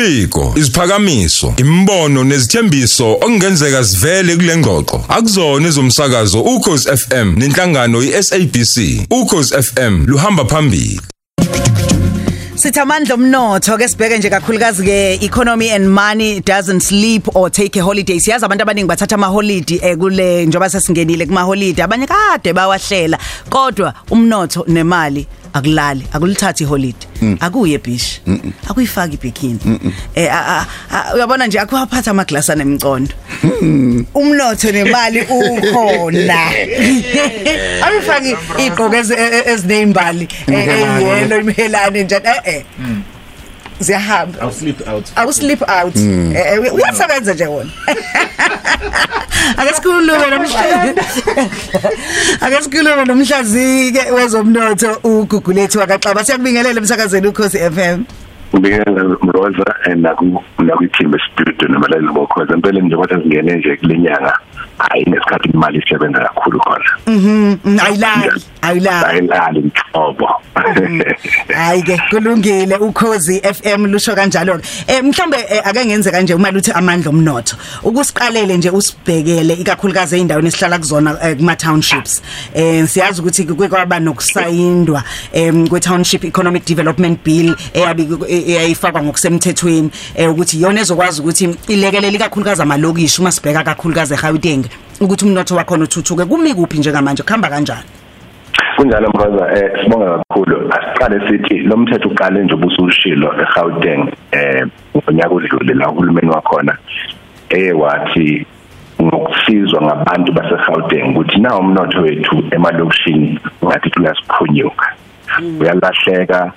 Imibiko, isiphakamiso, imbono nezithembiso okungenzeka sivele kule ngxoxo. Akuzona ezomsakazo ukhozi FM nenhlangano iSABC. Ukhozi FM luhamba phambili. Sithi amandla omnotho ke sibheke nje kakhulukazi ke economy and money doesn't sleep or take a holiday. Siyazi abantu abaningi bathatha ama holiday ekule njoba sesingenile kuma holiday abanye kade bawahlela kodwa umnotho nemali akulali akulithathi holiday akuye bish akuyifaki bikini eh a- a- uyabona nje akuwaphatha amaglasa nemcondo. Umnotho nemali ukhona. Ayifaki igqoko ezi- e- e- ezinembali eyelo imhelane njalo eh eh. Ziyahamba. I'll sleep out. awu slip out. Eh, eh, uyasebenza nje wona. Ake sikhulume namhlanje ake sikhulume namhlanje ke wezomnotho ugugulethu wakaXaba. Siyakubingelela emsakazweni ukhosi FM ngibingelela Mroza naku nakwithimba studio nabalali bokhoza impela nje kodwa singene nje kulenyanga hayi nesikhathi imali isebenza kakhulu khona. Mm, ayilali ayilali. Ayilali mhlobo hayi ke kulungile. Ukhozi FM lusho kanjalo ke eh mhlambe eh, ake ngenze kanje uma luthi amandla omnotho. Ukusiqalele nje usibhekele ikakhulukazi eindaweni esihlala kuzona eh, kuma townships eh siyazi ukuthi kuke kwaba nokusayindwa em kwe township economic development bill eyabi eyayifakwa ngokusemthethweni eh ukuthi iyona ezokwazi ukuthi ilekelele ikakhulukazi amalokishi uma sibheka kakhulukazi eGauteng. Ukuthi umnotho wakhona uthuthuke kumi kuphi njengamanje kuhamba kanjani? Kunjalo Mroza eh sibonga kakhulu. Asiqale sithi lo mthetho uqale nje ubusushilo eGauteng eh ngonyaka odlule la uhulumeni wakhona eh wathi ngokusizwa ngabantu baseGauteng ukuthi na umnotho wethu emalokishini ngathi uyasiphunyuka uyalahleka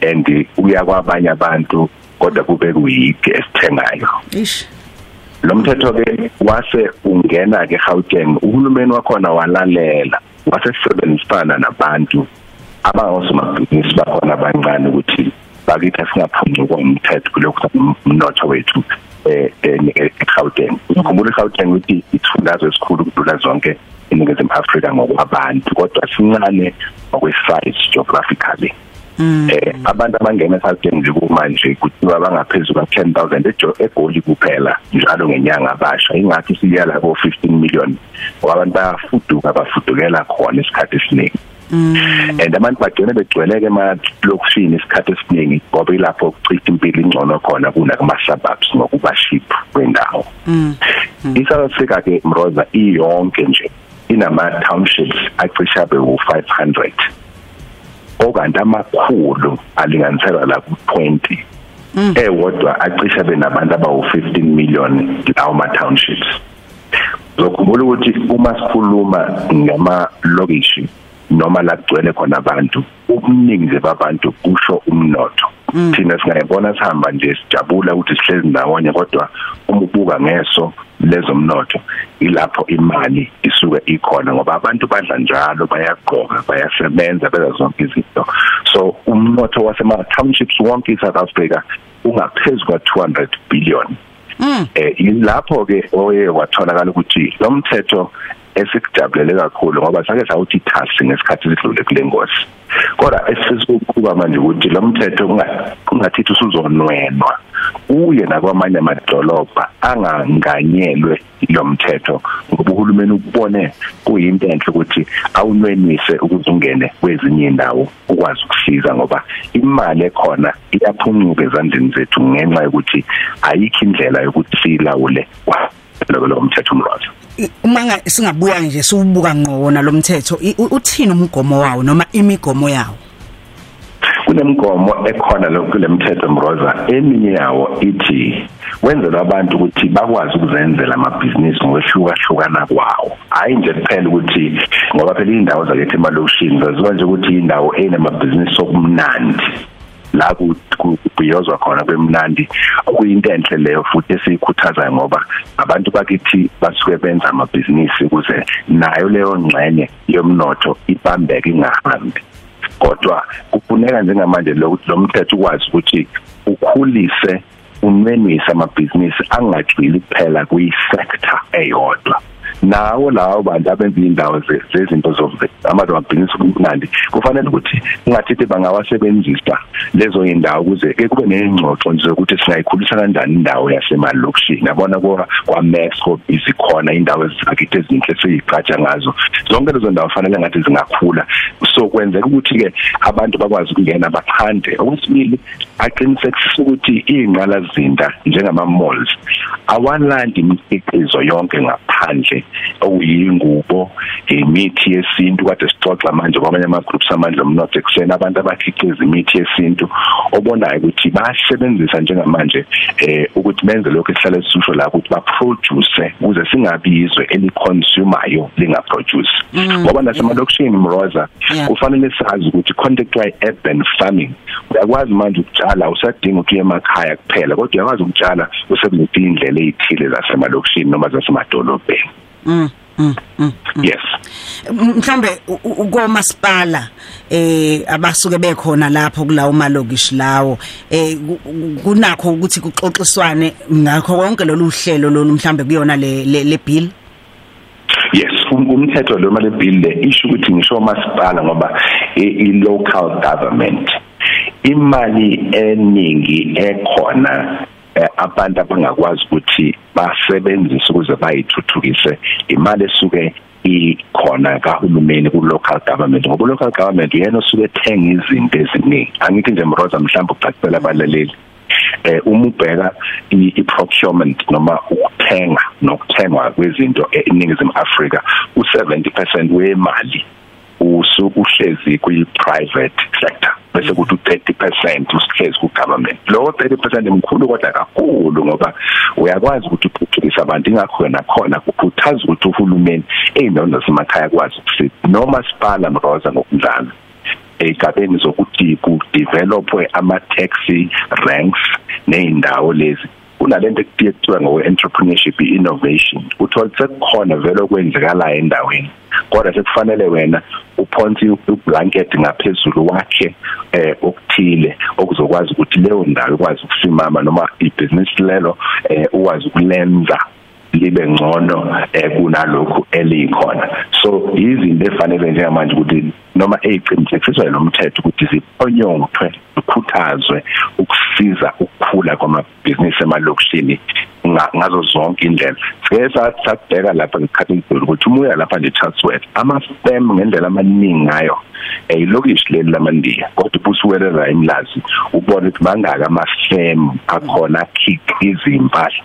and uya kwabanye abantu kodwa kube kuyike esithengayo. Ish lo mthetho ke wase ungena ke Gauteng uhulumeni wakhona walalela wasesebenzisana nabantu abangosomabhizinisi bakhona abancane ukuthi bakithi singaphunyukwa umthetho kulokhu umnotho wethu eh eGauteng. Ukhumbula iGauteng ukuthi ithulazo esikhulu kudlula zonke iningizimu Afrika ngokwabantu kodwa sincane ngokwesize geographically. Eh abantu abangena nje kumanje kuthiwa bangaphezulu ka 10000 ejo egoli kuphela njalo ngenyanga abasha ingathi siyala ko 15 million. Abantu bayafuduka bafudukela khona isikhathi esiningi. And abantu bagcina begcweleke emalokishini isikhathi esiningi ngoba ilapho kuchitha impilo ingcono khona kuna kuma suburbs ngokuba ship kwendawo iSouth Africa ke Mroza iyonke nje inama townships acisha be 500 okanti amakhulu alinganiselwa la ku20 ewodwa acisha benabantu abawu 15 million lawo ma townships zokhumbula ukuthi uma sikhuluma ngama lokishi noma la kugcwele khona abantu ubuningi babantu kusho umnotho. Thina singayibona sihamba nje sijabula ukuthi sihlezi ndawonye kodwa uma ubuka ngeso lezomnotho ilapho imali isuke ikhona ngoba abantu badla njalo bayagqoka bayasebenza benza zonke izinto. So umnotho wasema townships wonke eSouth Africa ungaphezulu kwa 200 billion. Eh ilapho ke oye watholakala ukuthi lo mthetho esikujabulele kakhulu ngoba sake sawuthi thasi ngesikhathi sidlule kule ngosi kodwa esisukuba manje ukuthi lo mthetho ungathithi usuzonwenwa uye nakwamanye amadolobha anganganyelwe lo mthetho ngoba uhulumeni ukubone kuyinto enhle ukuthi awunwenise ukuze ungene kwezinye indawo ukwazi ukusiza ngoba imali ekhona iyaphuncuka ezandleni zethu ngenxa yokuthi ayikho indlela yokuthi silawule lo mthetho umlwazi uma nga- singabuya nje siwubuka ngqo wona lo mthetho uthini umgomo wawo noma imigomo yawo? Kunemgomo ekhona lo kule mthetho mroza eminye yawo ithi wenzela abantu ukuthi bakwazi ukuzenzela amabhizinisi ngokwehlukahlukana kwawo. Hayi nje kuphela ukuthi ngoba phela indawo zakethi emalokishini zaziwa nje ukuthi indawo enamabhizinisi okumnandi. La ku- ku- kubhiyozwa khona kwemnandi okuyinto enhle leyo futhi esiyikhuthazayo ngoba abantu bakithi basuke benza amabhizinisi ukuze nayo leyo ngxenye yomnotho ibambeke ingahambi. Kodwa kufuneka njengamanje lo lo mthetho ukwazi ukuthi ukhulise unwenwise amabhizinisi angagcili kuphela kuyi sector eyodwa. Nawo lawo bantu abenza indawo zezinto amabhizinisi kumnandi kufanele ukuthi ungathithi bangawasebenzisa lezo indawo ukuze ke kube nengxoxo nje ukuthi singayikhulisa kanjani indawo yasemalokishini. Yabona kwa kwa Max ko busy khona indawo ezizakithi ezinhle siyiqhatsha ngazo. Zonke lezo ndawo fanele ngathi zingakhula. So kwenzeka ukuthi ke abantu bakwazi ukungena baqhande. Okwesibili aqinisekisa ukuthi ingqala zinda njengama malls awalandi imikhiqizo yonke ngaphandle okuyingubo imithi yesintu kade sixoxa manje kwamanye ama groups amandla omnotho ekuseni abantu abakhiqiza imithi yesintu obonayo ukuthi basebenzisa njengamanje eh ukuthi benze lokho esihlale sisho la ukuthi ba produce ukuze singabi izwe eli consumayo linga produce Mm. ngoba nasemalokishini mroza Yeah. kufanele sazi ukuthi contact by urban farming uyakwazi manje ukutshala usadinga ukuthi uye emakhaya kuphela kodwa uyakwazi ukutshala usebenzisa indlela ezithile zasemalokishini noma zasemadolobheni Mm. Mm. mm. yes mhlambe ukomasipala eh abasuke bekhona lapho kulawo malokishi lawo eh ku- ku- kunakho ukuthi kuxoxiswane ngakho konke lolu hlelo lolu mhlambe kuyona le le le bill yes um- umthetho lo mali bill le isho ukuthi ngisho masipala ngoba i- local government imali eningi ekhona abantu abangakwazi ukuthi basebenzise ukuze bayithuthukise imali esuke ikhona kahulumeni ku local government ngoba local government uyena osuke ethenga izinto eziningi. Angithi nje mroza mhlawumbe ucacela abalaleli. Eh uma ubheka i i- procurement noma ukuthenga nokuthengwa kwezinto eningizimu Afrika u70% wemali usuku uhlezi kwi private sector. Bese kuthi u30% usihlezi ku government lo 30% emkhulu kodwa kakhulu ngoba uyakwazi ukuthi uphuthukise abantu ingakho yena khona kukhuthaza ukuthi uhulumeni eyindawo zasemakhaya kwazi ukuthi noma siphala mroza ngokudlala egabeni zokuthi ku developwe ama taxi ranks neindawo lezi. Kunalento ekuthiye kuthiwa ngo entrepreneurship innovation uthola sekukhona vele okwenzekala endaweni kodwa sekufanele wena uphonse ublanket ngaphezulu wakhe eh okuthile okuzokwazi ukuthi leyo ndawo ikwazi ukusimama noma ibusiness lelo eh ukwazi ukulenza. Libe ngcono eh kunalokho elikhona. So izinto efanele njengamanje ukuthi noma eziqinisekiswa lo mthetho ukuthi ziphonyonthwe ukhuthazwe ukusiza ukukhula kwamabhizinisi emalokishini nga- ngazo zonke indlela. Sike sabheka lapha ngekhathi ngidlula ukuthi umuya lapha nje Chatsworth ama spam ngendlela amaningi ngayo eh ilokishi leli lamandiya. Kodwa ubusuwelela imlazi ubona ukuthi mangaka ama scam akhona akhiqiza impahla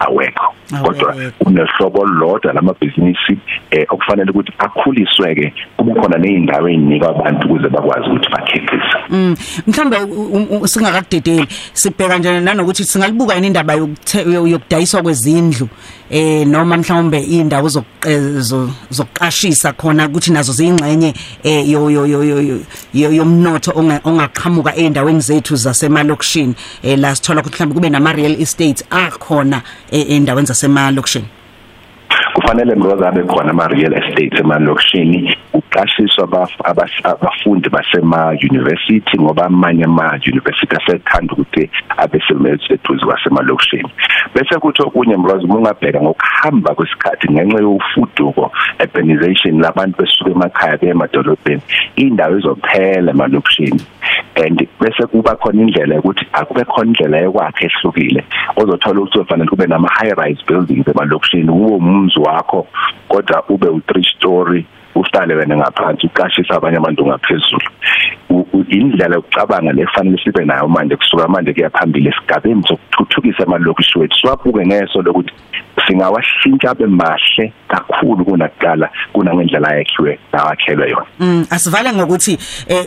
awekho. Kodwa Awekho. kunehlobo lodwa lamabhizinisi eh okufanele ukuthi akhuliswe ke kube khona nezindawo ezinika abantu ukuze bakwazi ukuthi bakhiqize. Mm. Mhlambe u- u- singakadedeli sibheka nje nanokuthi singalibuka yini indaba yokuthe- yo- yokudayiswa kwezindlu eh noma mhlawumbe indawo zokuqe- zo- zokuqashisa khona ukuthi nazo ziyingxenye eh yo yo yo yo- yo- yo- yomnotho onga- ongaqhamuka eindaweni zethu zasemalokishini. Eh la sithola ukuthi mhlawumbe kube nama real estates akhona eh, endaweni zasemalokishini? Kufanele mroza abe khona ama real estate emalokishini uqashiswa abaf- abas- abafundi basema university ngoba amanye ama university asethanda ukuthi abesebenzi eduze kwasemalokishini. Bese kuthi okunye mroza uma ungabheka ngokuhamba kwesikhathi ngenxa yofuduko urbanization labantu besuka emakhaya beye emadolobheni indawo izophela emalokishini. And bese kuba khona indlela yokuthi akube khona indlela yokwakhe ehlukile ozothola ukuthi kufanele kube nama high rise buildings emalokishini uwo umzi wakho kodwa ube u3 story uhlale wena ngaphansi uqashisa abanye abantu ngaphezulu. U- u- indlela yokucabanga lefanele sibe nayo manje kusuka manje kuyaphambili esigabeni sokuthuthukisa amalokishi wethu siwabuke ngeso lokuthi singawashintsha abe mahle kakhulu kunakuqala kunangendlela yakhiwe nawakhelwe yona. Mm asivale ngokuthi eh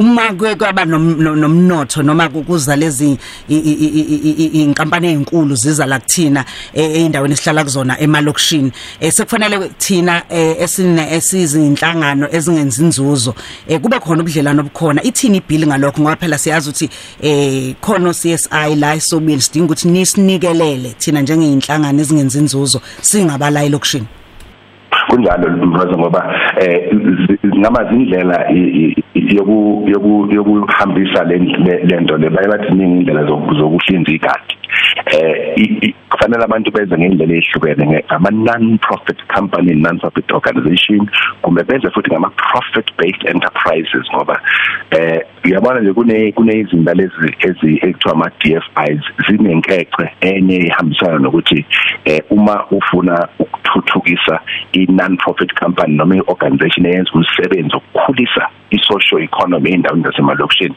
uma kuye kwaba nom- no- nomnotho noma kuza lezi inkampani ezinkulu ziza la kuthina eindaweni esihlala kuzona emalokishini. Eh, sekufanele thina eh, esine esizinhlangano ezingenzi inzuzo eh, kube khona ubudlelano obukhona. Ithini ibill ngalokho? Ngoba phela siyazi ukuthi eh khona CSI la isobili sidinga ukuthi nisinikelele thina njengeyinhlangano ezingenzi inzuzo singabala elokishini kunjalo mroza ngoba eh ngama zindlela i- i- yoku yoku yokuhambisa le le- lento le. Baye bathi ningi indlela zoku- zokuhlinza igadi. Eh i- i- kufanele abantu benze ngendlela ehlukene ngama non profit company non profit organization kumbe benze futhi ngama profit based enterprises ngoba eh uyabona nje kune kune izinto lezi ezi ekuthiwa ama DFIs zinenkece enye ihambisana nokuthi eh uma ufuna ukuthuthukisa i non profit company noma i organization eyenza umsebenzi okukhulisa i social economy endaweni zasemalokishini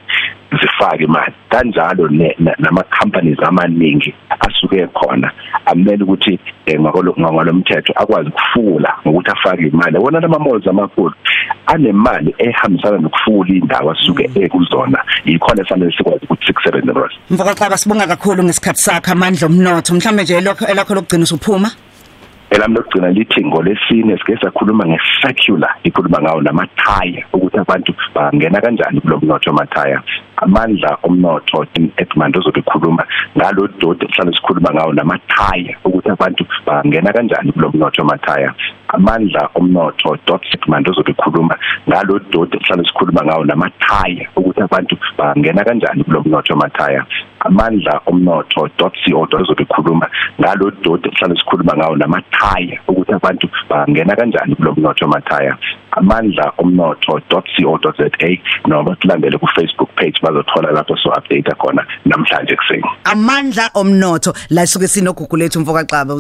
zifake imali kanjalo ne- na- nama companies amaningi asuke khona amele ukuthi eh, ngakolo ngolomthetho akwazi ukufula ngokuthi afake imali. Wona lama malls amakhulu anemali ehambisana nokufula indawo asuke ekuzona. Yikhona efanele sikwazi ukuthi sikusebenze ngos mfokaxaba sibonga kakhulu ngesikhathi sakho amandla omnotho. Mhlambe nje lokho elakho lokugcina usuphuma? Elami lokugcina lithi ngolesine sike sakhuluma nge-secular ikhuluma ngawo namathaya ukuthi abantu bangena kanjani kulo mnotho wamathaya amandla omnotho edmund ozobe ekhuluma ngalo dodi esihlale sikhuluma ngawo namathaya ukuthi abantu bangena kanjani kulo mnotho wamathaya amandla omnotho dot segment ozobe ekhuluma ngalo dodi esihlale sikhuluma ngawo namathaya ukuthi abantu bangena kanjani kulo mnotho wamathaya amandla omnotho dot co ozobe ekhuluma ngalo dodi esihlale sikhuluma ngawo namathaya ukuthi abantu bangena kanjani kulo mnotho wamathaya amandla omnotho dot co za noma silandele ku Facebook page bazothola lapho so update khona namhlanje kuseni amandla omnotho la suke sinogugu lethu mfokaxaba